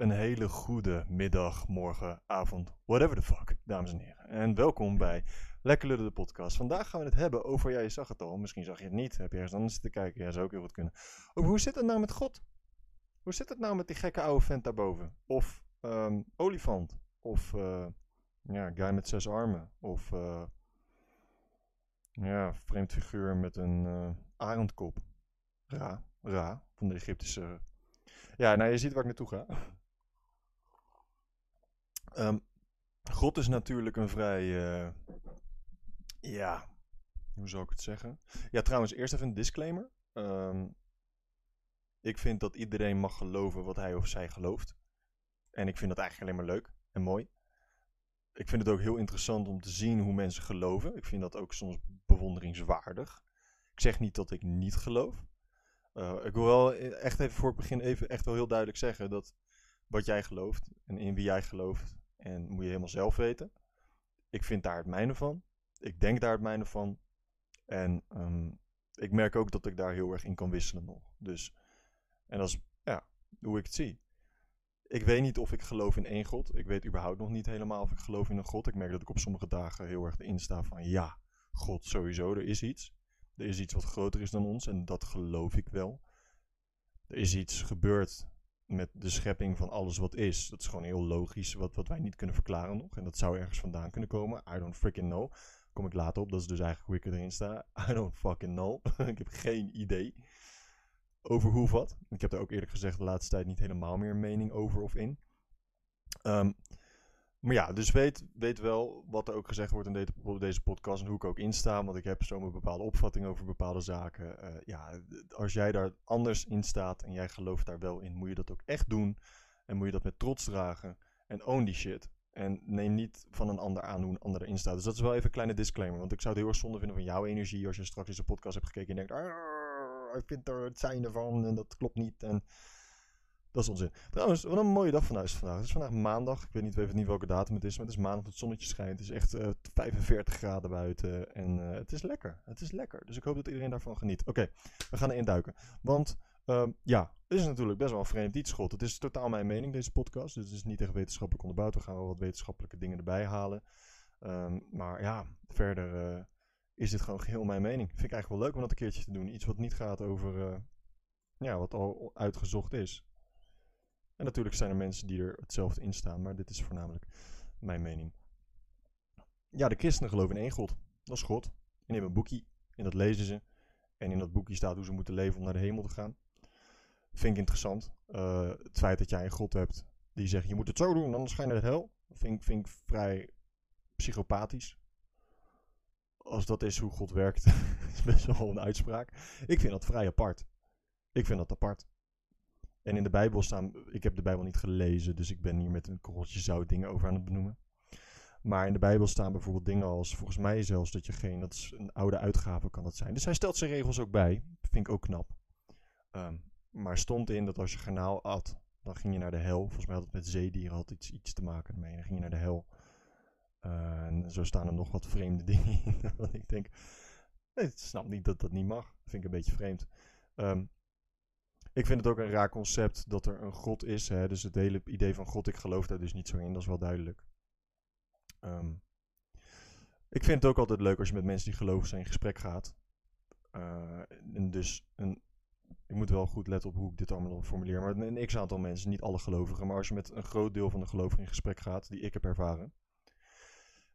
Een hele goede middag, morgen, avond, whatever the fuck, dames en heren. En welkom bij Lekker Lullen de podcast. Vandaag gaan we het hebben over, ja je zag het al, misschien zag je het niet, heb je ergens anders te kijken, ja zou ook heel goed kunnen. Hoe zit het nou met God? Hoe zit het nou met die gekke oude vent daarboven? Of ehm, olifant? Of uh, ja, guy met zes armen? Of uh, ja, vreemd figuur met een uh, arendkop? Ra, Ra, van de Egyptische... Ja, nou je ziet waar ik naartoe ga. Um, God is natuurlijk een vrij. Uh, ja. Hoe zou ik het zeggen? Ja, trouwens, eerst even een disclaimer. Um, ik vind dat iedereen mag geloven wat hij of zij gelooft. En ik vind dat eigenlijk alleen maar leuk en mooi. Ik vind het ook heel interessant om te zien hoe mensen geloven. Ik vind dat ook soms bewonderingswaardig. Ik zeg niet dat ik niet geloof. Uh, ik wil wel echt even voor het begin even echt wel heel duidelijk zeggen dat wat jij gelooft en in wie jij gelooft, en moet je helemaal zelf weten. Ik vind daar het mijne van. Ik denk daar het mijne van. En um, ik merk ook dat ik daar heel erg in kan wisselen nog. Dus, en dat is ja, hoe ik het zie. Ik weet niet of ik geloof in één God. Ik weet überhaupt nog niet helemaal of ik geloof in een God. Ik merk dat ik op sommige dagen heel erg erin sta van ja, God sowieso, er is iets. Er is iets wat groter is dan ons en dat geloof ik wel. Er is iets gebeurd met de schepping van alles wat is. Dat is gewoon heel logisch, wat, wat wij niet kunnen verklaren nog. En dat zou ergens vandaan kunnen komen. I don't freaking know. Kom ik later op, dat is dus eigenlijk hoe ik erin sta. I don't fucking know. ik heb geen idee over hoe of wat. Ik heb er ook eerlijk gezegd de laatste tijd niet helemaal meer mening over of in. Um, maar ja, dus weet, weet wel wat er ook gezegd wordt in deze, deze podcast en hoe ik ook insta. Want ik heb zo een bepaalde opvatting over bepaalde zaken. Uh, ja, als jij daar anders in staat en jij gelooft daar wel in, moet je dat ook echt doen. En moet je dat met trots dragen. En own die shit. En neem niet van een ander aan hoe een ander erin staat. Dus dat is wel even een kleine disclaimer. Want ik zou het heel erg zonde vinden van jouw energie als je straks deze podcast hebt gekeken en denkt... Ik vind er het zijn ervan en dat klopt niet. En dat is onzin. Trouwens, wat een mooie dag vanuit vandaag. Het is vandaag maandag. Ik weet niet, even niet welke datum het is, maar het is maandag. Het zonnetje schijnt. Het is echt uh, eh, 45 graden buiten. En uh, het is lekker. Het is lekker. Dus ik hoop dat iedereen daarvan geniet. Oké, we gaan erin duiken. Want uh, ja, het is natuurlijk best wel een vreemd iets, God. Het is totaal mijn mening, deze podcast. Dus het is niet echt wetenschappelijk onderbouwd. We gaan wel wat wetenschappelijke dingen erbij halen. Um, maar ja, verder uh, is dit gewoon geheel mijn mening. Vind ik eigenlijk wel leuk om dat een keertje te doen. Iets wat niet gaat over ja, wat al uitgezocht is. En natuurlijk zijn er mensen die er hetzelfde in staan, maar dit is voornamelijk mijn mening. Ja, de christenen geloven in één God. Dat is God. Die nemen een boekje en dat lezen ze. En in dat boekje staat hoe ze moeten leven om naar de hemel te gaan. Vind ik interessant. Uh, het feit dat jij een God hebt die zegt: je moet het zo doen, anders ga je naar de hel. Vind vind ik vrij psychopathisch. Als dat is hoe God werkt, is best wel een uitspraak. Ik vind dat vrij apart. Ik vind dat apart. En in de Bijbel staan, ik heb de Bijbel niet gelezen, dus ik ben hier met een korreltje zout dingen over aan het benoemen. Maar in de Bijbel staan bijvoorbeeld dingen als, volgens mij zelfs, dat je geen, dat is een oude uitgave kan dat zijn. Dus hij stelt zijn regels ook bij, vind ik ook knap. Um, maar stond in dat als je garnaal at, dan ging je naar de hel. Volgens mij had het met zeedieren had iets, iets te maken ermee. Dan ging je naar de hel. Uh, en zo staan er nog wat vreemde dingen in. Ik denk, ik snap niet dat dat niet mag. Dat vind ik een beetje vreemd. Um, ik vind het ook een raar concept dat er een God is. Hè? Dus het hele idee van God, ik geloof daar dus niet zo in. Dat is wel duidelijk. Um, ik vind het ook altijd leuk als je met mensen die geloven zijn in gesprek gaat. Uh, en dus een, ik moet wel goed letten op hoe ik dit allemaal formuleer. Maar een x-aantal mensen, niet alle gelovigen. Maar als je met een groot deel van de gelovigen in gesprek gaat, die ik heb ervaren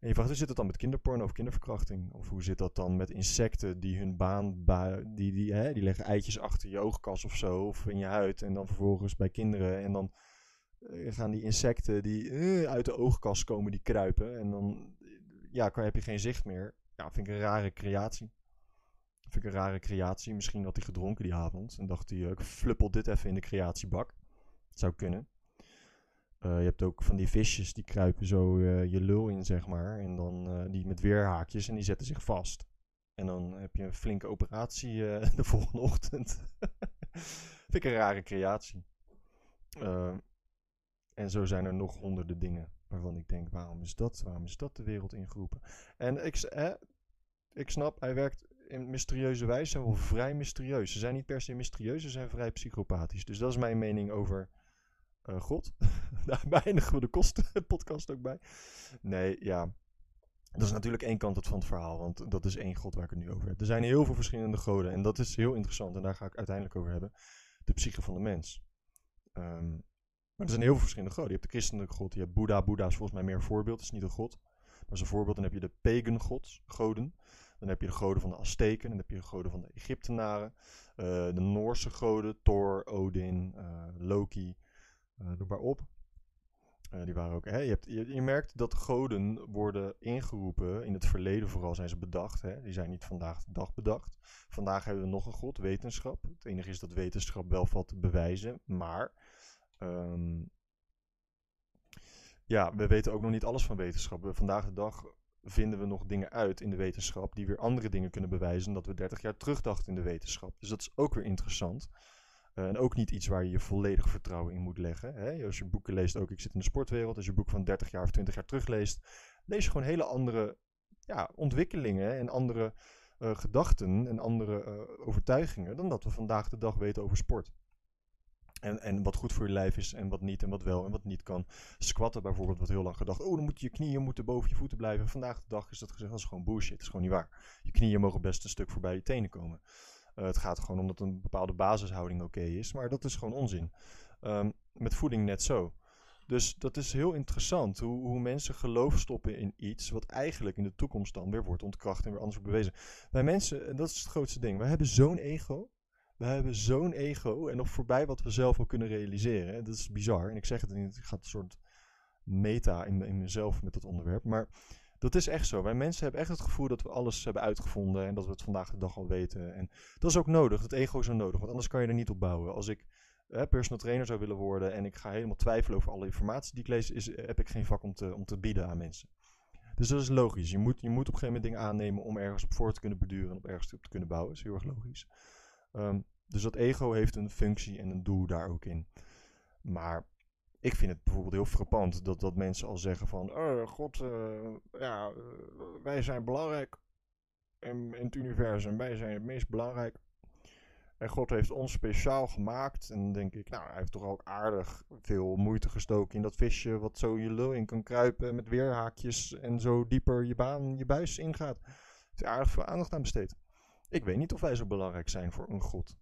en je vraagt, hoe zit het dan met kinderporno of kinderverkrachting? Of hoe zit dat dan met insecten die hun baan, die, die, hè, die leggen eitjes achter je oogkas of zo, of in je huid. En dan vervolgens bij kinderen. En dan uh, gaan die insecten die uh, uit de oogkas komen, die kruipen. En dan ja, heb je geen zicht meer. Ja, vind ik een rare creatie. Vind ik een rare creatie. Misschien had hij gedronken die avond. En dacht hij, uh, ik fluppel dit even in de creatiebak. Dat zou kunnen. Uh, je hebt ook van die visjes die kruipen zo uh, je lul in, zeg maar. En dan uh, die met weerhaakjes en die zetten zich vast. En dan heb je een flinke operatie de volgende ochtend. Vind ik een rare creatie. en zo zijn er nog honderden dingen waarvan ik denk: waarom is dat? Waarom is dat de wereld ingeroepen? En ik, ik snap, hij werkt in mysterieuze wijze wel vrij mysterieus. Ze zijn niet per se mysterieus, ze zijn vrij psychopathisch. Dus dat is mijn mening over eh, God. Daar beëindigen we de kostenpodcast ook bij. Nee, ja. Dat is natuurlijk één kant van het verhaal, want dat is één God waar ik het nu over heb. Er zijn heel veel verschillende goden en dat is heel interessant en daar ga ik uiteindelijk over hebben. De psyche van de mens. Ehm, maar er zijn heel veel verschillende goden. Je hebt de christelijke god, je hebt Boeddha. Boeddha is volgens mij meer een voorbeeld, is niet een god. Maar als een voorbeeld, dan heb je de pagan goden. Dan heb je de goden van de Azteken, dan heb je de goden van de Egyptenaren. Uh, de Noorse goden, Thor, Odin, uh, Loki, noem maar op. die waren ook, hè, je, hebt, je, merkt dat goden worden ingeroepen, in het verleden vooral zijn ze bedacht. Hè, die zijn niet vandaag de dag bedacht. Vandaag hebben we nog een god, wetenschap. Het enige is dat wetenschap wel valt te bewijzen, maar... Um, ja, we weten ook nog niet alles van wetenschap. Vandaag de dag vinden we nog dingen uit in de wetenschap die weer andere dingen kunnen bewijzen dat we 30 jaar terug dachten in de wetenschap. Dus dat is ook weer interessant. Uh, en ook niet iets waar je je volledig vertrouwen in moet leggen. Hè? Als je boeken leest, ook ik zit in de sportwereld, als je een boek van 30 jaar of 20 jaar terugleest, lees je gewoon hele andere ja, ontwikkelingen en andere uh, gedachten en andere uh, overtuigingen dan dat we vandaag de dag weten over sport. En, en wat goed voor je lijf is en wat niet en wat wel en wat niet kan. Squatten bijvoorbeeld, wat heel lang gedacht. Oh, dan moet je knieën moeten boven je voeten blijven. Vandaag de dag is dat gezegd, dat is gewoon bullshit. Dat is gewoon niet waar. Je knieën mogen best een stuk voorbij je tenen komen. Uh, het gaat gewoon om dat een bepaalde basishouding oké is. Maar dat is gewoon onzin. Um, met voeding net zo. Dus dat is heel interessant hoe, hoe mensen geloof stoppen in iets wat eigenlijk in de toekomst dan weer wordt ontkracht en weer anders wordt bewezen. Wij mensen, en dat is het grootste ding, wij hebben zo'n ego we hebben zo'n ego en nog voorbij wat we zelf al kunnen realiseren. Dat is bizar. En ik zeg het niet, ik ga een soort meta in, in mezelf met dat onderwerp. Maar dat is echt zo. Wij mensen hebben echt het gevoel dat we alles hebben uitgevonden en dat we het vandaag de dag al weten. En dat is ook nodig. Dat ego is ook nodig, want anders kan je er niet op bouwen. Als ik personal trainer zou willen worden en ik ga helemaal twijfelen over alle informatie die ik lees, is, heb ik geen vak om te, om te bieden aan mensen. Dus dat is logisch. Je moet, je moet op een gegeven moment dingen aannemen om ergens op voor te kunnen beduren en op ergens op te kunnen bouwen. Dat is heel erg logisch. Um, dus dat ego heeft een functie en een doel daar ook in. Maar ik vind het bijvoorbeeld heel frappant dat, dat mensen al zeggen van... Oh, god, uh, ja, uh, wij zijn belangrijk in, in, het universum. Wij zijn het meest belangrijk. En God heeft ons speciaal gemaakt. En dan denk ik, nou, hij heeft toch ook aardig veel moeite gestoken in dat visje... wat zo je lul in kan kruipen met weerhaakjes... en zo dieper je baan, je buis ingaat. Heeft hij aardig veel aandacht aan besteed. Ik weet niet of wij zo belangrijk zijn voor een God.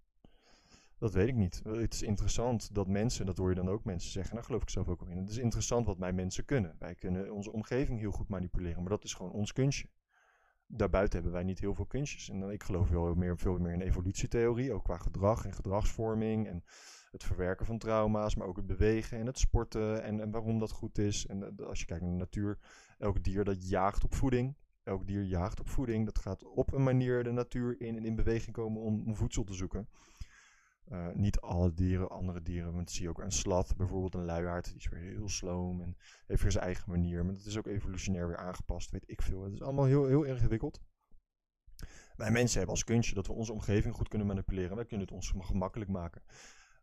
Dat weet ik niet. Het is interessant dat mensen, dat hoor je dan ook mensen zeggen, daar geloof ik zelf ook wel in. Het is interessant wat wij mensen kunnen. Wij kunnen onze omgeving heel goed manipuleren, maar dat is gewoon ons kunstje. Daarbuiten hebben wij niet heel veel kunstjes. En ik geloof wel meer, veel meer in evolutietheorie, ook qua gedrag en gedragsvorming en het verwerken van trauma's, maar ook het bewegen en het sporten en, en waarom dat goed is. En eh, als je kijkt naar de natuur, elk dier dat jaagt op voeding. Elk dier jaagt op voeding. Dat gaat op een manier de natuur in en in beweging komen om, om voedsel te zoeken. Uh, niet alle dieren, andere dieren. Want zie je ook een slat, bijvoorbeeld een luiaard. Die is weer heel sloom en heeft weer zijn eigen manier. Maar dat is ook evolutionair weer aangepast, weet ik veel. Het is allemaal heel, heel ingewikkeld. Wij mensen hebben als kunstje dat we onze omgeving goed kunnen manipuleren. Wij kunnen het ons gemakkelijk maken.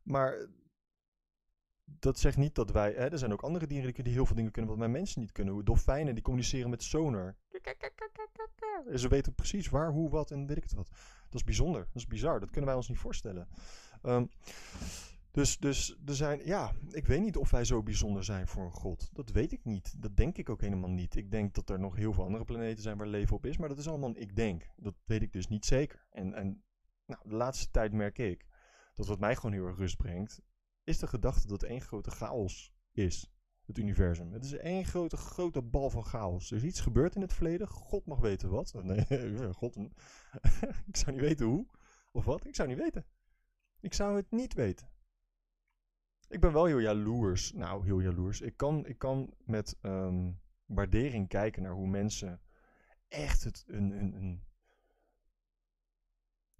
Maar dat zegt niet dat wij... Hè, er zijn ook andere dieren die heel veel dingen kunnen wat wij mensen niet kunnen. Dolfijnen die communiceren met sonar. En ze weten precies waar, hoe, wat en weet ik het wat. Dat is bijzonder. Dat is bizar. Dat kunnen wij ons niet voorstellen. Um, dus, dus er zijn, ja, ik weet niet of wij zo bijzonder zijn voor een god. Dat weet ik niet. Dat denk ik ook helemaal niet. Ik denk dat er nog heel veel andere planeten zijn waar leven op is, maar dat is allemaal ik denk. Dat weet ik dus niet zeker. En, en nou, de laatste tijd merk ik dat wat mij gewoon heel erg rust brengt, is de gedachte dat één grote chaos is. Het universum. Het is één grote, grote bal van chaos. Er is iets gebeurd in het verleden. God mag weten wat. Nee, God. ik zou niet weten hoe. Of wat. Ik zou niet weten. Ik zou het niet weten. Ik ben wel heel jaloers. Nou, heel jaloers. Ik kan, ik kan met um, waardering kijken naar hoe mensen echt het, een, een, een,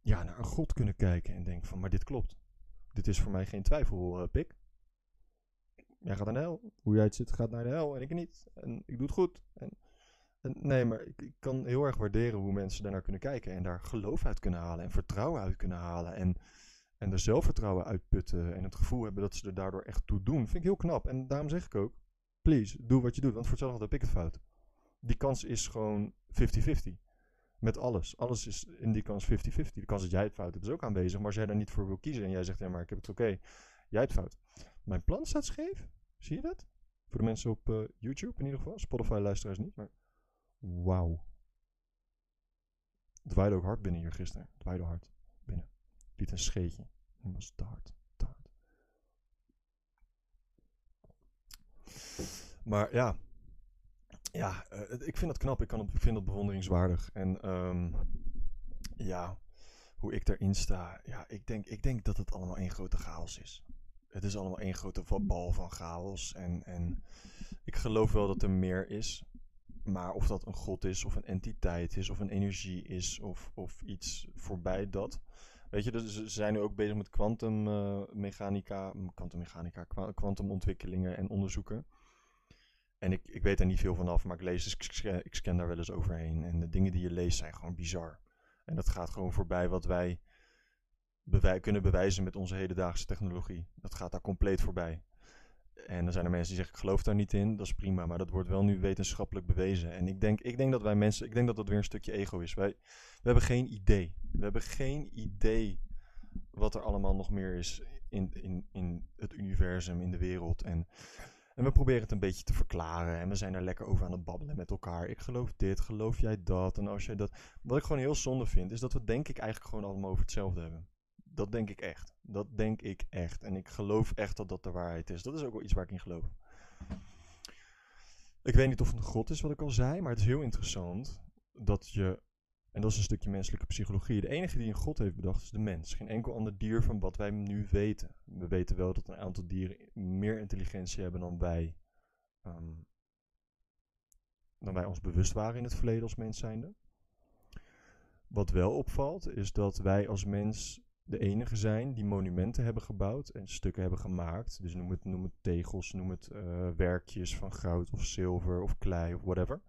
ja, naar een God kunnen kijken en denken van, maar dit klopt. Dit is voor mij geen twijfel, uh, Pik. Jij gaat naar de hel. Hoe jij het zit gaat naar de hel en ik niet. En ik doe het goed. En nee, maar ik, ik, kan heel erg waarderen hoe mensen daarnaar kunnen kijken. En daar geloof uit kunnen halen. En vertrouwen uit kunnen halen. En en er zelfvertrouwen uitputten en het gevoel hebben dat ze er daardoor echt toe doen, vind ik heel knap. En daarom zeg ik ook, please, doe wat je doet, want voor hetzelfde heb ik het fout. Die kans is gewoon 50-50. Met alles. Alles is in die kans 50-50. De kans dat jij het fout hebt is ook aanwezig. Maar als jij daar niet voor wil kiezen en jij zegt, ja maar ik heb het oké, jij het fout. Mijn plan staat scheef. Zie je dat? Voor de mensen op eh, YouTube in ieder geval. Spotify luisteraars niet, maar... Wauw. Het waaide ook hard binnen hier gisteren. Het waaide hard. Een scheetje. Dat was. Maar ja. Ja, eh, ik vind dat knap. Ik, kan vind dat bewonderingswaardig. En ehm, ja, hoe ik erin sta. Ja, ik denk, ik denk dat het allemaal één grote chaos is. Het is allemaal één grote bal van chaos. En, en ik geloof wel dat er meer is. Maar of dat een god is, of een entiteit is, of een energie is, of, of iets voorbij dat. Weet je, dus ze zijn nu ook bezig met kwantummechanica, uh, kwantummechanica, kwantumontwikkelingen en onderzoeken. En ik, ik weet er niet veel vanaf, maar ik lees, dus ik, ik scan daar wel eens overheen. En de dingen die je leest zijn gewoon bizar. En dat gaat gewoon voorbij wat wij kunnen bewijzen met onze hedendaagse technologie. Dat gaat daar compleet voorbij. En dan zijn er mensen die zeggen, ik geloof daar niet in. Dat is prima, maar dat wordt wel nu wetenschappelijk bewezen. En ik denk, ik denk dat wij mensen, ik denk dat dat weer een stukje ego is. Wij, we hebben geen idee. We hebben geen idee wat er allemaal nog meer is in, in, in het universum, in de wereld. En, en we proberen het een beetje te verklaren. En we zijn er lekker over aan het babbelen met elkaar. Ik geloof dit, geloof jij dat? En als jij dat. Wat ik gewoon heel zonde vind, is dat we denk ik eigenlijk gewoon allemaal over hetzelfde hebben. Dat denk ik echt. Dat denk ik echt. En ik geloof echt dat dat de waarheid is. Dat is ook wel iets waar ik in geloof. Ik weet niet of het een god is, wat ik al zei, maar het is heel interessant dat je, en dat is een stukje menselijke psychologie, de enige die een god heeft bedacht is de mens. Geen enkel ander dier van wat wij nu weten. We weten wel dat een aantal dieren meer intelligentie hebben dan wij, ehm, dan wij ons bewust waren in het verleden als mens zijnde. Wat wel opvalt, is dat wij als mens de enige zijn die monumenten hebben gebouwd en stukken hebben gemaakt. Dus noem het, noem het tegels, noem het uh, werkjes van goud of zilver of klei of whatever.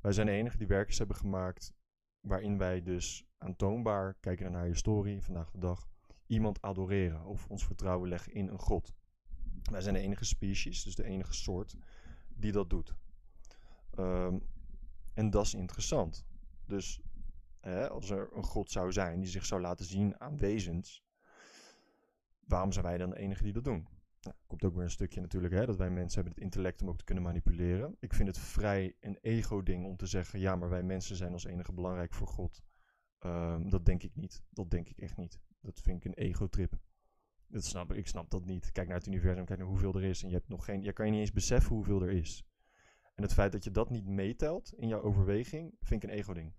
Wij zijn de enige die werkjes hebben gemaakt waarin wij dus aantoonbaar, kijken naar historie vandaag de dag, iemand adoreren of ons vertrouwen leggen in een god. Wij zijn de enige species, dus de enige soort, die dat doet. Um, en dat is interessant. Dus Hè, als er een God zou zijn die zich zou laten zien aan wezens, waarom zijn wij dan de enige die dat doen? Nou, komt ook weer een stukje natuurlijk, hè, dat wij mensen hebben het intellect om ook te kunnen manipuleren. Ik vind het vrij een ego-ding om te zeggen, ja, maar wij mensen zijn als enige belangrijk voor God. Um, dat denk ik niet. Dat denk ik echt niet. Dat vind ik een ego-trip. Dat snap ik. Ik snap dat niet. Kijk naar het universum, kijk naar hoeveel er is. En je, hebt nog geen, je kan je niet eens beseffen hoeveel er is. En het feit dat je dat niet meetelt in jouw overweging, vind ik een ego-ding.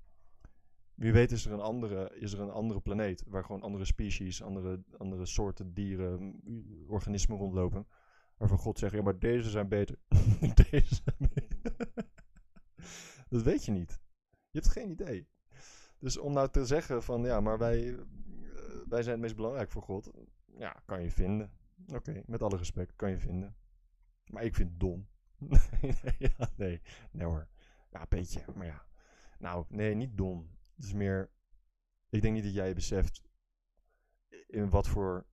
Wie weet is er een andere, is er een andere planeet waar gewoon andere species, andere, andere soorten dieren, organismen rondlopen. Waarvan God zegt, ja maar deze zijn beter. deze zijn beter. dat weet je niet. Je hebt geen idee. Dus om nou te zeggen van ja, maar wij, eh, wij zijn het meest belangrijk voor God. Ja, kan je vinden. Oké, met alle respect, kan je vinden. Maar ik vind het dom. nee, ja, nee, nee hoor. Ja, een beetje, maar ja. Nou, nee, niet dom. Is meer. Ik denk niet dat jij beseft. in wat voor.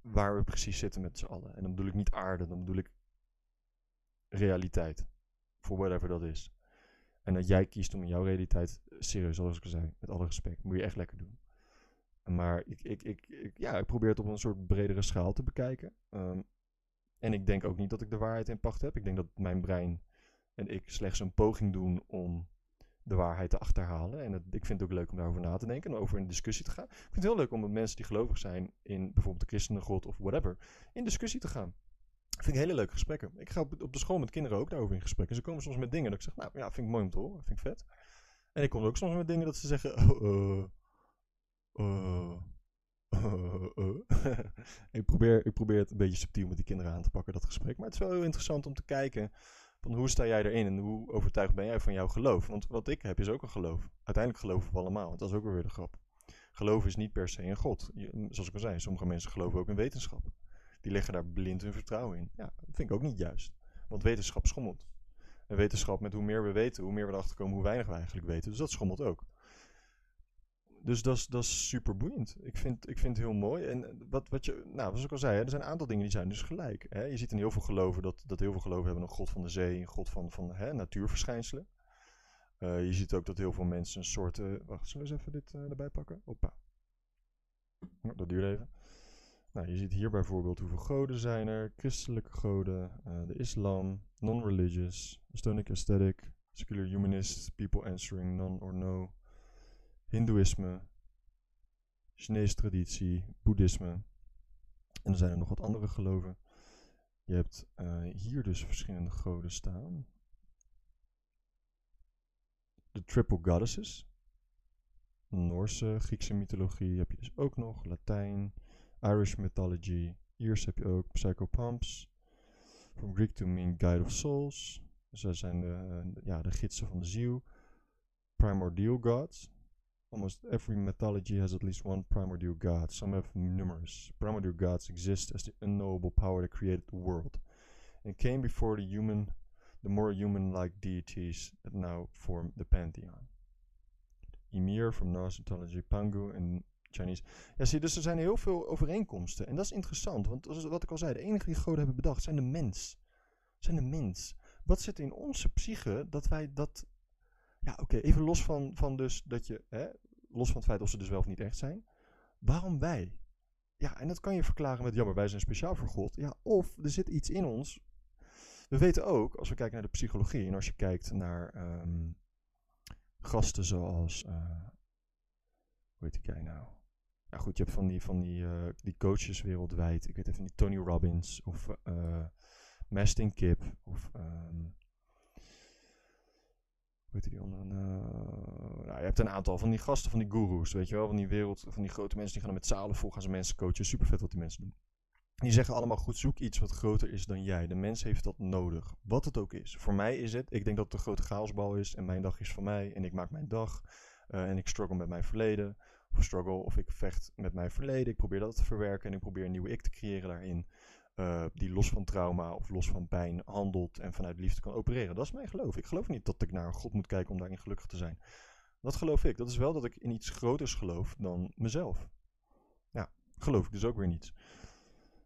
waar we precies zitten met z'n allen. En dan bedoel ik niet aarde, dan bedoel ik. realiteit. Voor whatever dat is. En dat jij kiest om in jouw realiteit. serieus, zoals ik al zei, met alle respect. moet je echt lekker doen. Maar ik, ik, ik, ja, ik probeer het op een soort bredere schaal te bekijken. Um, en ik denk ook niet dat ik de waarheid in pacht heb. Ik denk dat mijn brein en ik slechts een poging doen om de waarheid te achterhalen. En ik vind het ook leuk om daarover na te denken en over in discussie te gaan. Ik vind het heel leuk om met mensen die gelovig zijn in bijvoorbeeld de christenen god of whatever, in discussie te gaan. Dat vind ik hele leuke gesprekken. Ik ga op, de school met kinderen ook daarover in gesprek. En ze komen soms met dingen dat ik zeg, nou ja, vind ik mooi om te horen, vind ik vet. En ik kom ook soms met dingen dat ze zeggen, oh, uh, uh, ik, probeer, ik probeer het een beetje subtiel met die kinderen aan te pakken, dat gesprek. Maar het is wel heel interessant om te kijken van hoe sta jij erin en hoe overtuigd ben jij van jouw geloof? Want wat ik heb is ook een geloof. Uiteindelijk geloven we allemaal. Dat is ook weer de grap. Geloof is niet per se in God. zoals ik al zei, sommige mensen geloven ook in wetenschap. Die leggen daar blind hun vertrouwen in. Ja, dat vind ik ook niet juist. Want wetenschap schommelt. En wetenschap, met hoe meer we weten, hoe meer we erachter komen hoe weinig we eigenlijk weten. Dus dat schommelt ook. Dus dat is, super boeiend. Ik vind, ik vind het heel zoals En wat, wat je, nou, zoals ik al zei, er zijn een aantal dingen die zijn dus gelijk. Hè? Je ziet in heel veel geloven dat, dat heel veel geloven hebben een god van de zee, een god van, van hè, natuurverschijnselen. Uh, je ziet ook dat heel veel mensen een soort. Uh, wacht, zullen we eens even dit uh, erbij pakken? Hoppa. dat duurt even. Nou, je ziet hier bijvoorbeeld hoeveel goden zijn er. Christelijke goden, de islam, non-religious, Stonic aesthetic, secular humanist, people answering none or no, hindoeïsme, Chinese traditie, boeddhisme. En er zijn er nog wat andere geloven. Je hebt uh, hier dus verschillende goden staan. De triple goddesses. Noorse, Griekse mythologie heb je dus ook nog. Latijn, Irish mythology. Iers heb je ook Psychopumps. From Greek to mean guide of souls. Dus dat zijn de, ja, de gidsen van de ziel. Primordial gods. Almost every mythology has at least one primordial god. Some have numerous. Primordial gods exist as the unknowable power that created the world and came before the human, the more human-like deities that now form the pantheon. Ymir from Norse mythology, Pangu in Chinese. Ja, zie, dus er zijn heel veel overeenkomsten. En dat is interessant, want wat ik al zei, de enige die goden hebben bedacht zijn de mens. Zijn de mens. Wat zit in onze psyche dat wij dat ja, oké, even los van, van dus dat je, hè, los van het feit of ze dus wel of niet echt zijn. Waarom wij? Ja, en dat kan je verklaren met, jammer, wij zijn speciaal voor God. Ja, of er zit iets in ons. We weten ook, als we kijken naar de psychologie en als je kijkt naar ehm, gasten zoals, uh, hoe heet guy nou? Ja goed, je hebt van die, van die, uh, die coaches wereldwijd. Ik weet even niet, Tony Robbins of uh, Mastin Kip of... Um, die? Uh, nou, je hebt een aantal van die gasten, van die gurus, weet je wel, van die wereld, van die grote mensen die gaan met zalen vol, gaan ze mensen coachen. Super vet wat die mensen doen. Die zeggen allemaal goed, zoek iets wat groter is dan jij. De mens heeft dat nodig, wat het ook is. Voor mij is het, ik denk dat het een grote chaosbal is en mijn dag is van mij en ik maak mijn dag uh, en ik struggle met mijn verleden. Of struggle, of ik vecht met mijn verleden. Ik probeer dat te verwerken en ik probeer een nieuwe ik te creëren daarin. Uh, die los van trauma of los van pijn handelt en vanuit liefde kan opereren. Dat is mijn geloof. Ik geloof niet dat ik naar God moet kijken om daarin gelukkig te zijn. Dat geloof ik. Dat is wel dat ik in iets groters geloof dan mezelf. Ja, geloof ik dus ook weer niets.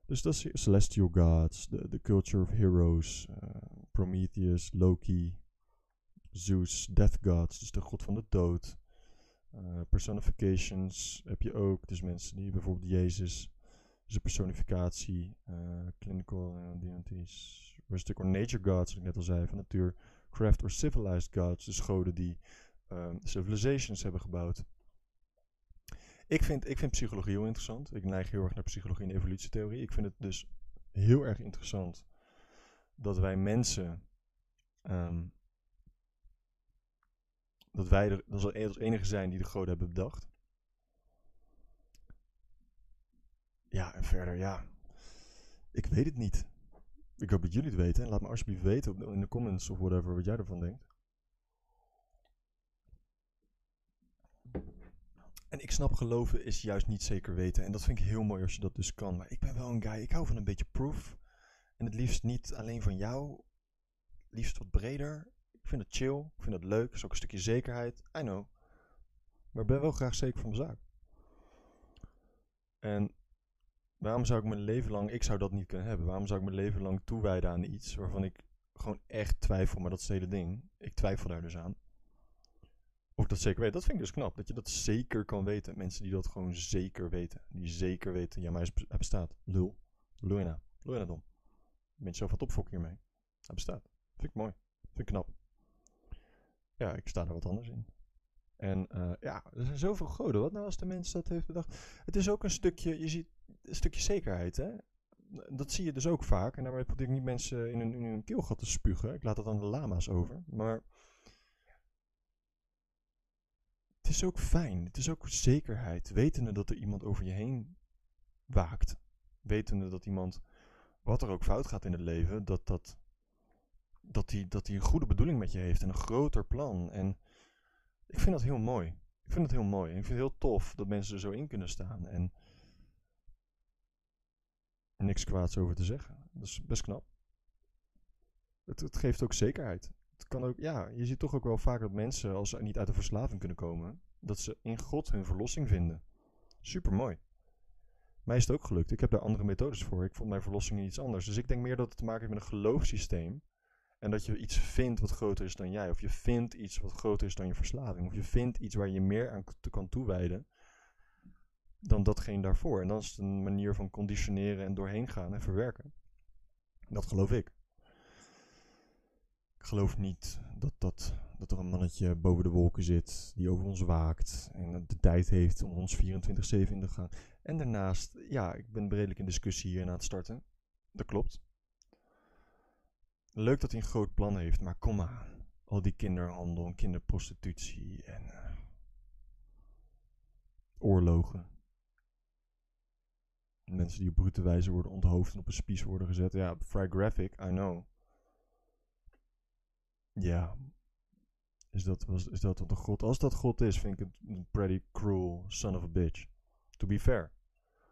Dus dat is Celestial Gods, the, Culture of Heroes, uh, Prometheus, Loki, Zeus, Death Gods, dus de god van de dood. Uh, personifications heb je ook, dus mensen die bijvoorbeeld Jezus dus de personificatie, uh, clinical uh, deities, rustic or nature gods, wat ik net al zei, van natuur, craft or civilized gods, dus goden die um, civilizations hebben gebouwd. Ik vind, ik vind psychologie heel interessant. Ik neig heel erg naar psychologie en evolutietheorie. Ik vind het dus heel erg interessant dat wij mensen. Um, dat wij er als enige zijn die de goden hebben bedacht. Ja, en verder, ja. Ik weet het niet. Ik hoop dat jullie het weten. Laat me alsjeblieft weten in de comments of whatever wat jij ervan denkt. En ik snap geloven is juist niet zeker weten. En dat vind ik heel mooi als je dat dus kan. Maar ik ben wel een guy, ik hou van een beetje proof. En het liefst niet alleen van jou. Liefst wat breder. Ik vind het chill. Ik vind het leuk. is ook een stukje zekerheid. I know. Maar ik ben wel graag zeker van mijn zaak. En waarom zou ik mijn leven lang, ik zou dat niet kunnen hebben. Waarom zou ik mijn leven lang toewijden aan iets waarvan ik gewoon echt twijfel, maar dat is hele ding. Ik twijfel daar dus aan. Of dat zeker weet. Dat vind ik dus knap. Dat je dat zeker kan weten. Mensen die dat gewoon zeker weten. Die zeker weten. Ja, maar hij bestaat. Lul. Je nou. Je nou dom. Je zo wat hiermee. Hij bestaat. Vind ik mooi. Vind ik knap. Ja, ik sta er wat anders in. En uh, ja, er zijn zoveel goden. Wat nou als de mens dat heeft bedacht? Het is ook een stukje, je ziet een stukje zekerheid, hè? Dat zie je dus ook vaak. En daarmee probeer ik niet mensen in hun, in hun keelgat te spugen. Ik laat dat aan de lama's over. Maar het is ook fijn. Het is ook zekerheid. Wetende dat er iemand over je heen waakt. Wetende dat iemand, wat er ook fout gaat in het leven, dat dat dat hij dat een goede bedoeling met je heeft en een groter plan. En ik vind dat heel mooi. Ik vind het heel mooi. En ik vind het heel tof dat mensen er zo in kunnen staan. En niks kwaads over te zeggen. Dat is best knap. Het, het, geeft ook zekerheid. Het kan ook, ja, je ziet toch ook wel vaak dat mensen, als ze niet uit de verslaving kunnen komen, dat ze in God hun verlossing vinden. Super mooi. Mij is het ook gelukt. Ik heb daar andere methodes voor. Ik vond mijn verlossing iets anders. Dus ik denk meer dat het te maken heeft met een geloofssysteem. En dat je iets vindt wat groter is dan jij. Of je vindt iets wat groter is dan je verslaving. Of je vindt iets waar je meer aan kan toewijden. Dan datgene daarvoor. En dan is een manier van conditioneren en doorheen gaan en verwerken. Dat geloof ik. Ik geloof niet dat, dat, dat er een mannetje boven de wolken zit die over ons waakt en de tijd heeft om ons 24-7 in te gaan. En daarnaast, ja, ik ben redelijk in discussie hier aan het starten. Dat klopt. Leuk dat hij een groot plan heeft, maar kom maar. Al die kinderhandel en kinderprostitutie en uh, oorlogen. Mensen die op brute wijze worden onthoofd en op een spies worden gezet. Ja, vrij graphic, I know. Ja. Is dat, was, is dat wat een god? Als dat god is, vind ik het een pretty cruel son of a bitch. To be fair.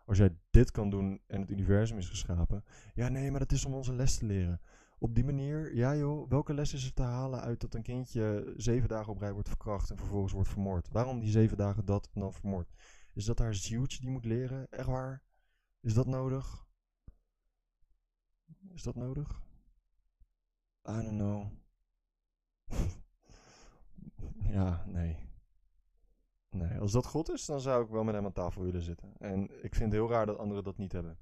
Als jij dit kan doen en het universum is geschapen. Ja, nee, maar dat is om onze les te leren. Op die manier, ja joh, welke les is er te halen uit dat een kindje zeven dagen op rij wordt verkracht en vervolgens wordt vermoord? Waarom die zeven dagen dat en dan vermoord? Is dat haar zieltje die moet leren? Echt waar? Is dat nodig? Is dat nodig? I don't know. ja, nee. Nee, als dat God is, dan zou ik wel met hem aan tafel willen zitten. En ik vind het heel raar dat anderen dat niet hebben.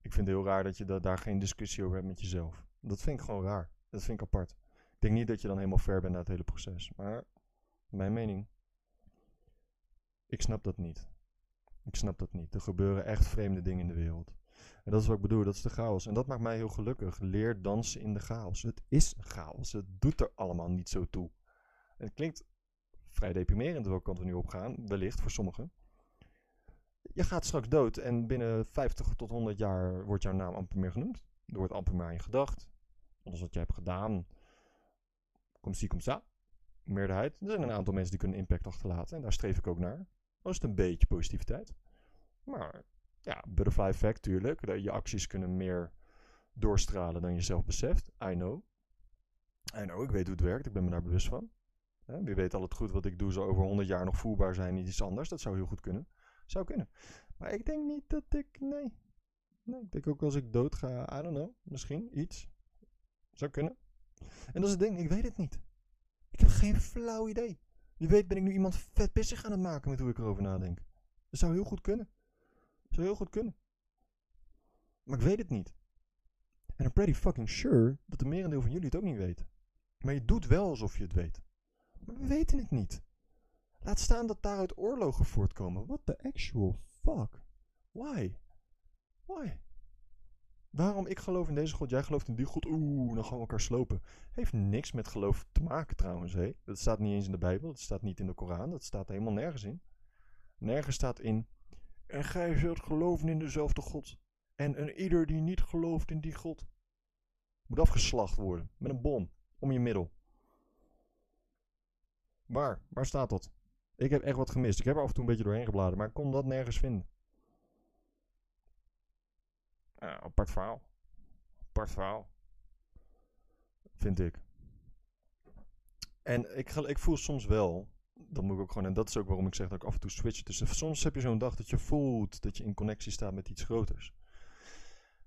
Ik vind het heel raar dat je da daar geen discussie over hebt met jezelf. Dat vind ik gewoon raar. Dat vind ik apart. Ik denk niet dat je dan helemaal ver bent na het hele proces. Maar, mijn mening. Ik snap dat niet. Ik snap dat niet. Er gebeuren echt vreemde dingen in de wereld. En dat is wat ik bedoel, dat is de chaos. En dat maakt mij heel gelukkig. Leer dansen in de chaos. Het is chaos. Het doet er allemaal niet zo toe. het klinkt vrij deprimerend welke kant we nu op gaan, wellicht voor sommigen. Je gaat straks dood en binnen 50 tot 100 jaar wordt jouw naam amper meer genoemd. Er wordt amper meer aan je gedacht. Alles wat jij hebt gedaan. Kom zie, kom. Meerderheid. Er zijn een aantal mensen die kunnen impact achterlaten. En daar streef ik ook naar. Dat is een beetje positiviteit. Maar ja, butterfly effect tuurlijk. Je acties kunnen meer doorstralen dan je zelf beseft. I know. I know, ik weet hoe het werkt. Ik ben me daar bewust van. wie weet al het goed wat ik doe zou over 100 jaar nog voelbaar zijn in iets anders. Dat zou heel goed kunnen. Zou kunnen. Maar ik denk niet dat ik... Nee. nee ik denk ook als ik dood ga... I don't know. Misschien iets. Zou kunnen. En dat is het ding. Ik weet het niet. Ik heb geen flauw idee. Wie weet ben ik nu iemand vet pissig aan het maken met hoe ik erover nadenk. Dat zou heel goed kunnen. Dat zou heel goed kunnen. Maar ik weet het niet. En I'm pretty fucking sure dat de merendeel van jullie het ook niet weet. Maar je doet wel alsof je het weet. Maar we weten het niet. Laat staan dat daaruit oorlogen voortkomen. What the actual fuck? Why? Why? Waarom ik geloof in deze God, jij gelooft in die God, oeh, dan gaan we elkaar slopen. Heeft niks met geloof te maken trouwens. Hé. Dat staat niet eens in de Bijbel, dat staat niet in de Koran, dat staat helemaal nergens in. Nergens staat in, en gij zult geloven in dezelfde God. En een ieder die niet gelooft in die God, moet afgeslacht worden met een bom om je middel. Waar? Waar staat dat? Ik heb echt wat gemist. Ik heb er af en toe een beetje doorheen gebladerd, maar ik kon dat nergens vinden. Uh, apart verhaal. Apart verhaal. Vind ik. En ik, ik voel soms wel, dat moet ik ook gewoon, en dat is ook waarom ik zeg dat ik af en toe switch. Dus soms heb je zo'n dag dat je voelt dat je in connectie staat met iets groters.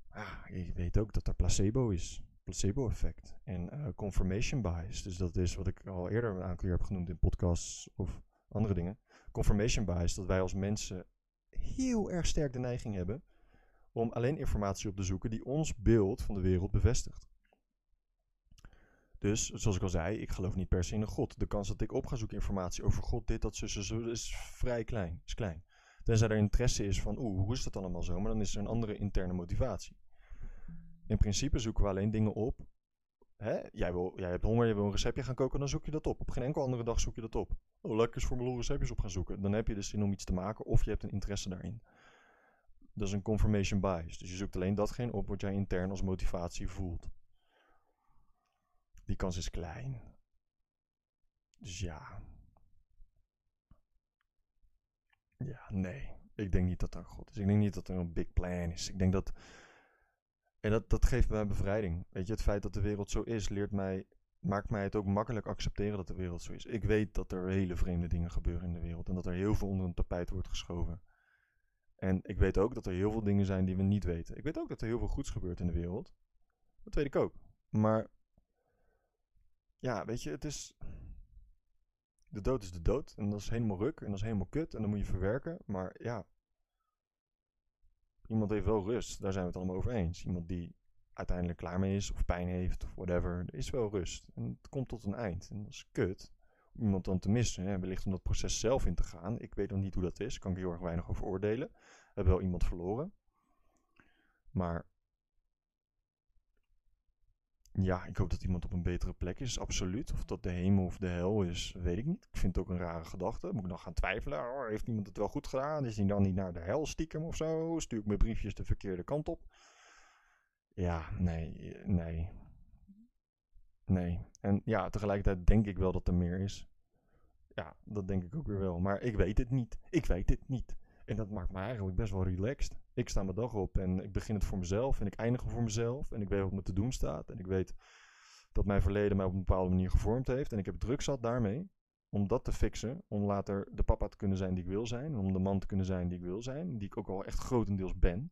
Ah, je weet ook dat er placebo is. Placebo-effect. En uh, confirmation bias. Dus dat is wat ik al eerder een aantal keer heb genoemd in podcasts of andere dingen. Confirmation bias, dat wij als mensen heel erg sterk de neiging hebben om alleen informatie op te zoeken die ons beeld van de wereld bevestigt. Dus, zoals ik al zei, ik geloof niet per se in een God. De kans dat ik op ga zoeken informatie over God, dit, dat, zus, zo, is vrij klein. Is klein. Tenzij er interesse is van, oeh, hoe is dat allemaal zo? Maar dan is er een andere interne motivatie. In principe zoeken we alleen dingen op. Hè? Jij, wil, jij hebt honger, je wil een receptje gaan koken, dan zoek je dat op. Op geen enkele andere dag zoek je dat op. Oh, lekker eens voor mijn receptjes op gaan zoeken. Dan heb je dus zin om iets te maken of je hebt een interesse daarin. Dat is een confirmation bias. Dus je zoekt alleen datgene op wat jij intern als motivatie voelt. Die kans is klein. Dus ja. Ja, nee. Ik denk niet dat er God is. Ik denk niet dat er een big plan is. Ik denk dat. En dat, dat geeft mij bevrijding. Weet je, het feit dat de wereld zo is, leert mij, maakt mij het ook makkelijk accepteren dat de wereld zo is. Ik weet dat er hele vreemde dingen gebeuren in de wereld. En dat er heel veel onder een tapijt wordt geschoven. En ik weet ook dat er heel veel dingen zijn die we niet weten. Ik weet ook dat er heel veel goeds gebeurt in de wereld. Dat weet ik ook. Maar ja, weet je, het is. De dood is de dood. En dat is helemaal ruk. En dat is helemaal kut. En dan moet je verwerken. Maar ja. Iemand heeft wel rust. Daar zijn we het allemaal over eens. Iemand die uiteindelijk klaar mee is. Of pijn heeft. Of whatever. Er is wel rust. En het komt tot een eind. En dat is kut. Iemand dan te missen. Hè. Wellicht om dat proces zelf in te gaan. Ik weet nog niet hoe dat is. Kan ik heel erg weinig over oordelen. Hebben wel iemand verloren. Maar ja, ik hoop dat iemand op een betere plek is, absoluut. Of dat de hemel of de hel is, weet ik niet. Ik vind het ook een rare gedachte. Moet ik dan gaan twijfelen? Oh, heeft iemand het wel goed gedaan? Is hij dan niet naar de hel stiekem of zo? Stuur ik mijn briefjes de verkeerde kant op? Ja, nee, nee. Nee. En ja, tegelijkertijd denk ik wel dat er meer is. Ja, dat denk ik ook weer wel. Maar ik weet het niet. Ik weet het niet. En dat maakt me eigenlijk best wel relaxed. Ik sta mijn dag op en ik begin het voor mezelf en ik eindig voor mezelf. En ik weet wat me te doen staat. En ik weet dat mijn verleden mij op een bepaalde manier gevormd heeft. En ik heb druk zat daarmee om dat te fixen. Om later de papa te kunnen zijn die ik wil zijn. Om de man te kunnen zijn die ik wil zijn. Die ik ook al echt grotendeels ben.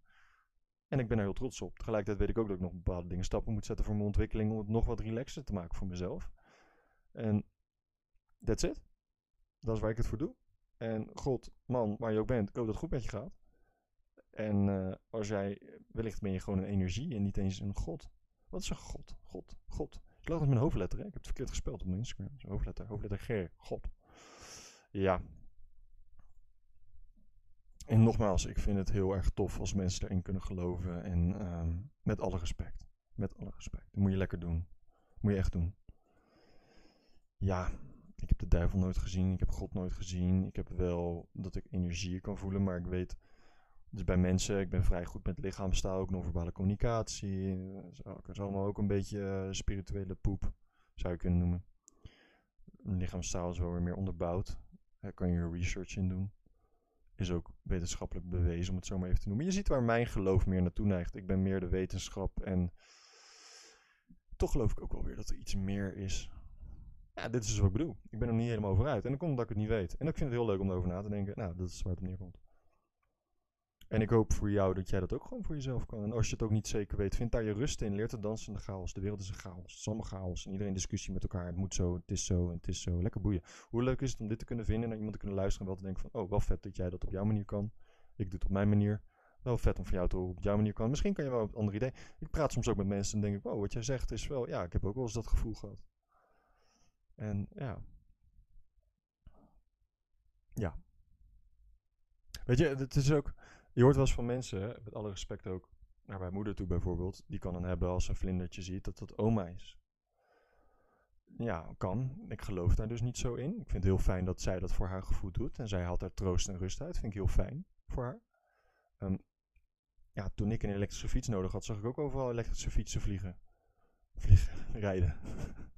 En ik ben er heel trots op. Tegelijkertijd weet ik ook dat ik nog bepaalde dingen stappen moet zetten voor mijn ontwikkeling. Om het nog wat relaxer te maken voor mezelf. En that's it. Dat is waar ik het voor doe. En God, man, waar je ook bent, ik hoop dat het goed met je gaat. En uh, als jij, wellicht ben je gewoon een energie en niet eens een God. Wat is een God? God, God. Ik lag met mijn hoofdletter, hè? ik heb het verkeerd gespeld op mijn Instagram. Hoofdletter, hoofdletter G, God. Ja. En nogmaals, ik vind het heel erg tof als mensen erin kunnen geloven. En um, met alle respect. Met alle respect. Dat moet je lekker doen. Moet je echt doen. Ja, ik heb de duivel nooit gezien, ik heb God nooit gezien. Ik heb wel dat ik energie kan voelen, maar ik weet, dus bij mensen, ik ben vrij goed met lichaamstaal, ook non-verbale communicatie. Dat is allemaal ook een beetje uh, spirituele poep, zou je kunnen noemen. Lichaamstaal is wel weer meer onderbouwd. Daar kan je research in doen. Is ook wetenschappelijk bewezen, om het zo maar even te noemen. Je ziet waar mijn geloof meer naartoe neigt. Ik ben meer de wetenschap en toch geloof ik ook wel weer dat er iets meer is ja, dit is dus wat ik bedoel. Ik ben er niet helemaal over uit. En dan komt omdat ik het niet weet. En ik vind het heel leuk om erover na te denken. Nou, dat is waar het op neerkomt. En ik hoop voor jou dat jij dat ook gewoon voor jezelf kan. En als je het ook niet zeker weet, vind daar je rust in. Leer te dansen in de chaos. De wereld is een chaos. Het is allemaal chaos. En iedereen discussie met elkaar. Het moet zo, het is zo het is zo. Lekker boeien. Hoe leuk is het om dit te kunnen vinden en naar iemand te kunnen luisteren en wel te denken van... Oh, wel vet dat jij dat op jouw manier kan. Ik doe het op mijn manier. Wel vet om voor jou te horen op jouw manier kan. Misschien kan je wel een ander idee. Ik praat soms ook met mensen en denk ik... Wow, wat jij zegt is wel... Ja, ik heb ook wel eens dat gevoel gehad. En ja. Ja. Weet je, het is ook. Je hoort wel eens van mensen, met alle respect ook naar mijn moeder toe bijvoorbeeld, die kan dan hebben als een vlindertje ziet dat dat oma is. Ja, kan. Ik geloof daar dus niet zo in. Ik vind het heel fijn dat zij dat voor haar gevoel doet. En zij haalt daar troost en rust uit. Vind ik heel fijn voor haar. Um, ja, toen ik een elektrische fiets nodig had, zag ik ook overal elektrische fietsen vliegen. Vliegen, rijden.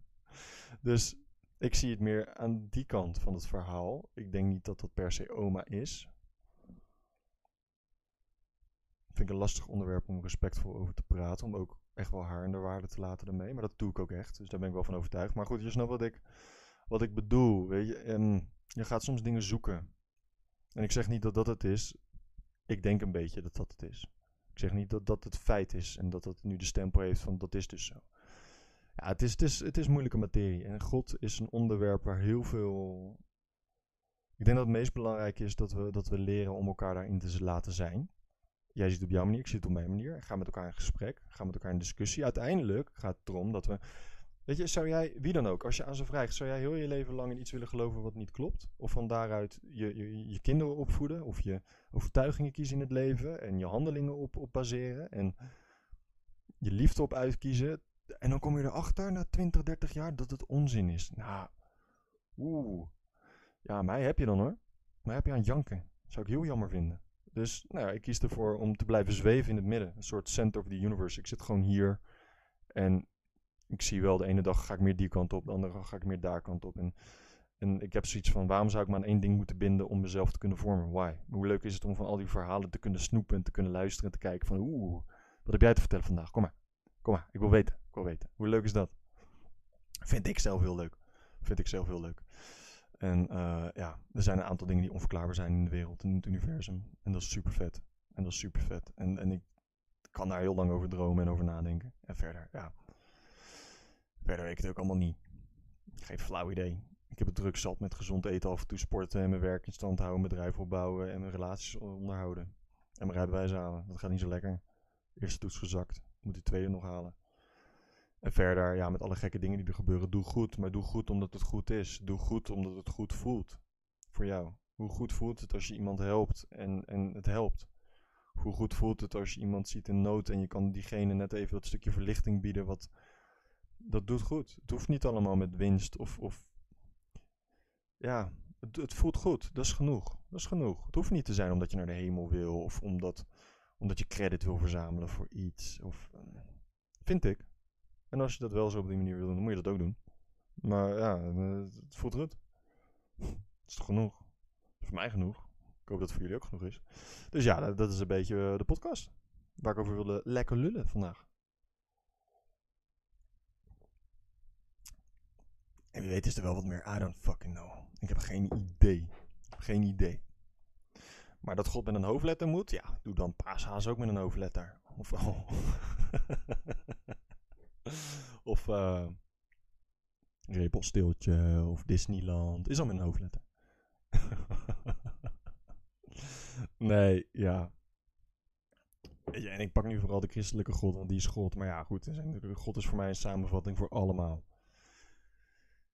dus ik zie het meer aan die kant van het verhaal. Ik denk niet dat dat per se oma is. Vind ik een lastig onderwerp om respectvol over te praten. Om ook echt wel haar in de waarde te laten ermee. Maar dat doe ik ook echt. Dus daar ben ik wel van overtuigd. Maar goed, je snapt wat ik, wat ik bedoel. Weet je? En je gaat soms dingen zoeken. En ik zeg niet dat dat het is. Ik denk een beetje dat dat het is. Ik zeg niet dat dat het feit is. En dat dat nu de stempel heeft van dat is dus zo. Ja, het is, het, is, het is moeilijke materie. En God is een onderwerp waar heel veel. Ik denk dat het meest belangrijk is dat we, dat we leren om elkaar daarin te laten zijn. Jij het op jouw manier, ik zie het op mijn manier. Ga met elkaar in gesprek, ga met elkaar in discussie. Uiteindelijk gaat het erom dat we. Weet je, zou jij, wie dan ook, als je aan ze vraagt, zou jij heel je leven lang in iets willen geloven wat niet klopt? Of van daaruit je, je, je kinderen opvoeden? Of je overtuigingen kiezen in het leven en je handelingen op, op baseren? En je liefde op uitkiezen? En dan kom je erachter na 20, 30 jaar dat het onzin is. Nou, oeh. Ja, mij heb je dan hoor. Mij heb je aan janken. Zou ik heel jammer vinden. Dus nou ik kies ervoor om te blijven zweven in het midden. Een soort center of the universe. Ik zit gewoon hier. En ik zie wel, de ene dag ga ik meer die kant op. De andere dag ga ik meer daar kant op. En, en ik heb zoiets van, waarom zou ik me aan één ding moeten binden om mezelf te kunnen vormen? Why? Hoe leuk is het om van al die verhalen te kunnen snoepen en te kunnen luisteren en te kijken van, oeh, wat heb jij te vertellen vandaag? Kom maar. Kom maar, ik wil weten. Ik wil weten. Hoe leuk is dat? Vind ik zelf heel leuk. Vind ik zelf heel leuk. En uh, ja, er zijn een aantal dingen die onverklaarbaar zijn in de wereld, in het universum. En dat is super vet. En dat is super vet. En, en ik kan daar heel lang over dromen en over nadenken. En verder, ja. Verder weet ik het ook allemaal niet. Geen flauw idee. Ik heb het druk zat met gezond eten, af en toe sporten en mijn werk in stand houden, mijn bedrijf opbouwen en mijn relaties onderhouden. En mijn rijbewijs halen. Dat gaat niet zo lekker. Eerste toets gezakt. Moet die tweede nog halen. En verder, ja, met alle gekke dingen die er gebeuren, doe goed. Maar doe goed omdat het goed is. Doe goed omdat het goed voelt. Voor jou. Hoe goed voelt het als je iemand helpt en, en het helpt? Hoe goed voelt het als je iemand ziet in nood en je kan diegene net even dat stukje verlichting bieden? Wat, dat doet goed. Het hoeft niet allemaal met winst of. of ja, het, het voelt goed. Dat is genoeg. Dat is genoeg. Het hoeft niet te zijn omdat je naar de hemel wil of omdat, omdat je credit wil verzamelen voor iets. Of, eh, vind ik. En als je dat wel zo op die manier wil doen, dan moet je dat ook doen. Maar ja, eh, het voelt goed. Het is toch genoeg? Voor mij genoeg. Ik hoop dat het voor jullie ook genoeg is. Dus ja, dat is een beetje eh, de podcast. Waar ik over wilde lekker lullen vandaag. En wie weet is er wel wat meer. I don't fucking know. Ik heb geen idee. Geen idee. Maar dat God met een hoofdletter moet, ja, doe dan paashaas ook met een hoofdletter. Of. of uh, Repelsteeltje of Disneyland. Is al een hoofdletter. nee, ja. ja. En ik pak nu vooral de christelijke God, want die is God. Maar ja, goed, God is voor mij een samenvatting voor allemaal.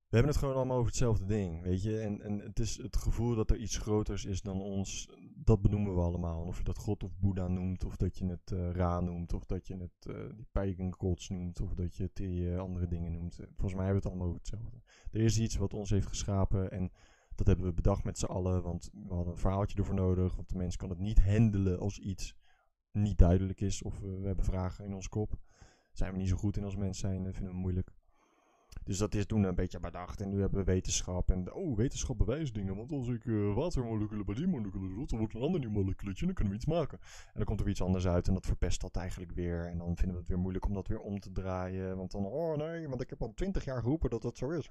We hebben het gewoon allemaal over hetzelfde ding, weet je. En, en het is het gevoel dat er iets groters is dan ons, dat benoemen we allemaal. Of je dat God of Boeddha noemt, of dat je het uh, Ra noemt, of dat je het uh, die gods noemt, of dat je het uh, andere dingen noemt. Volgens mij hebben we het allemaal over hetzelfde. Er is iets wat ons heeft geschapen en dat hebben we bedacht met z'n allen, want we hadden een verhaaltje ervoor nodig. Want de mens kan het niet handelen als iets niet duidelijk is, of we hebben vragen in ons kop. Zijn we niet zo goed in als mens zijn, vinden we moeilijk. Dus dat is toen een beetje bedacht. En nu hebben we wetenschap. En oh, wetenschap bewijst dingen. Want als ik uh, watermoleculen bij die moleculen doe, dan wordt een ander nieuw moleculetje. Dan kunnen we iets maken. En dan komt er iets anders uit. En dat verpest dat eigenlijk weer. En dan vinden we het weer moeilijk om dat weer om te draaien. Want dan, oh nee, want ik heb al twintig jaar geroepen dat dat zo is.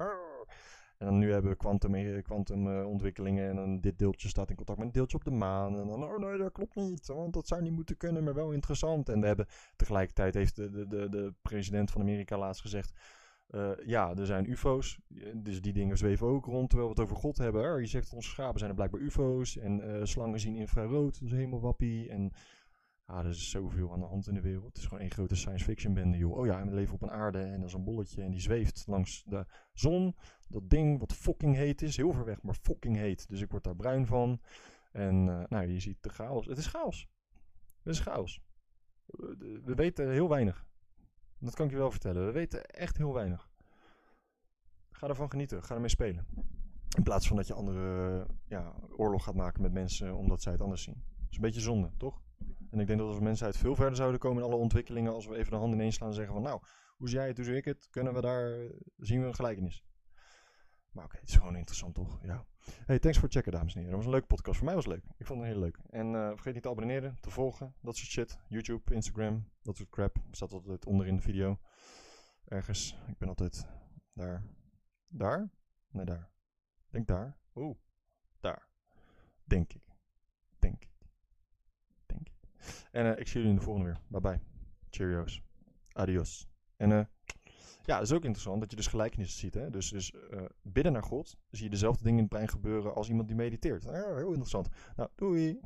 En dan nu hebben we kwantumontwikkelingen. Eh, uh, en dan dit deeltje staat in contact met een deeltje op de maan. En dan, oh nee, dat klopt niet. Want dat zou niet moeten kunnen, maar wel interessant. En we hebben tegelijkertijd heeft de, de, de, de president van Amerika laatst gezegd uh, ja, er zijn UFO's. Dus die dingen zweven ook rond. Terwijl we het over God hebben. Je zegt onze schapen zijn er blijkbaar UFO's. En uh, slangen zien infrarood. Dat is helemaal wappie. En ah, er is zoveel aan de hand in de wereld. Het is gewoon één grote science fiction bende, joh. Oh ja, we leven op een aarde. En dat is een bolletje. En die zweeft langs de zon. Dat ding wat fucking heet is. Heel ver weg, maar fucking heet. Dus ik word daar bruin van. En nou, je ziet de chaos. Het is chaos. Het is chaos. We weten heel weinig. Dat kan ik je wel vertellen. We weten echt heel weinig. Ga ervan genieten. Ga ermee spelen. In plaats van dat je andere ja, oorlog gaat maken met mensen omdat zij het anders zien. Dat is een beetje zonde, toch? En ik denk dat als we mensheid veel verder zouden komen in alle ontwikkelingen, als we even de handen ineens slaan en zeggen van nou, hoe zie jij het, hoe zie ik het, kunnen we daar, zien we een gelijkenis. Maar oké, het is gewoon interessant toch? Ja. Hey, thanks voor het checken, dames en heren. Dat was een leuke podcast. Voor mij was het leuk. Ik vond het heel leuk. En uh, vergeet niet te abonneren, te volgen, dat soort shit. YouTube, Instagram, dat soort crap. Staat altijd onderin de video. Ergens. Ik ben altijd daar. Daar? Nee, daar. Denk daar. Oeh, daar. Denk ik. Denk ik. Denk ik. En uh, ik zie jullie in de volgende weer. Bye bye. Cheerios. Adios. En eh. Ja, dat is ook interessant dat je dus gelijkenissen ziet. Hè? Dus, dus uh, bidden naar God, zie je dezelfde dingen in het brein gebeuren als iemand die mediteert. Ja, heel interessant. Nou, doei!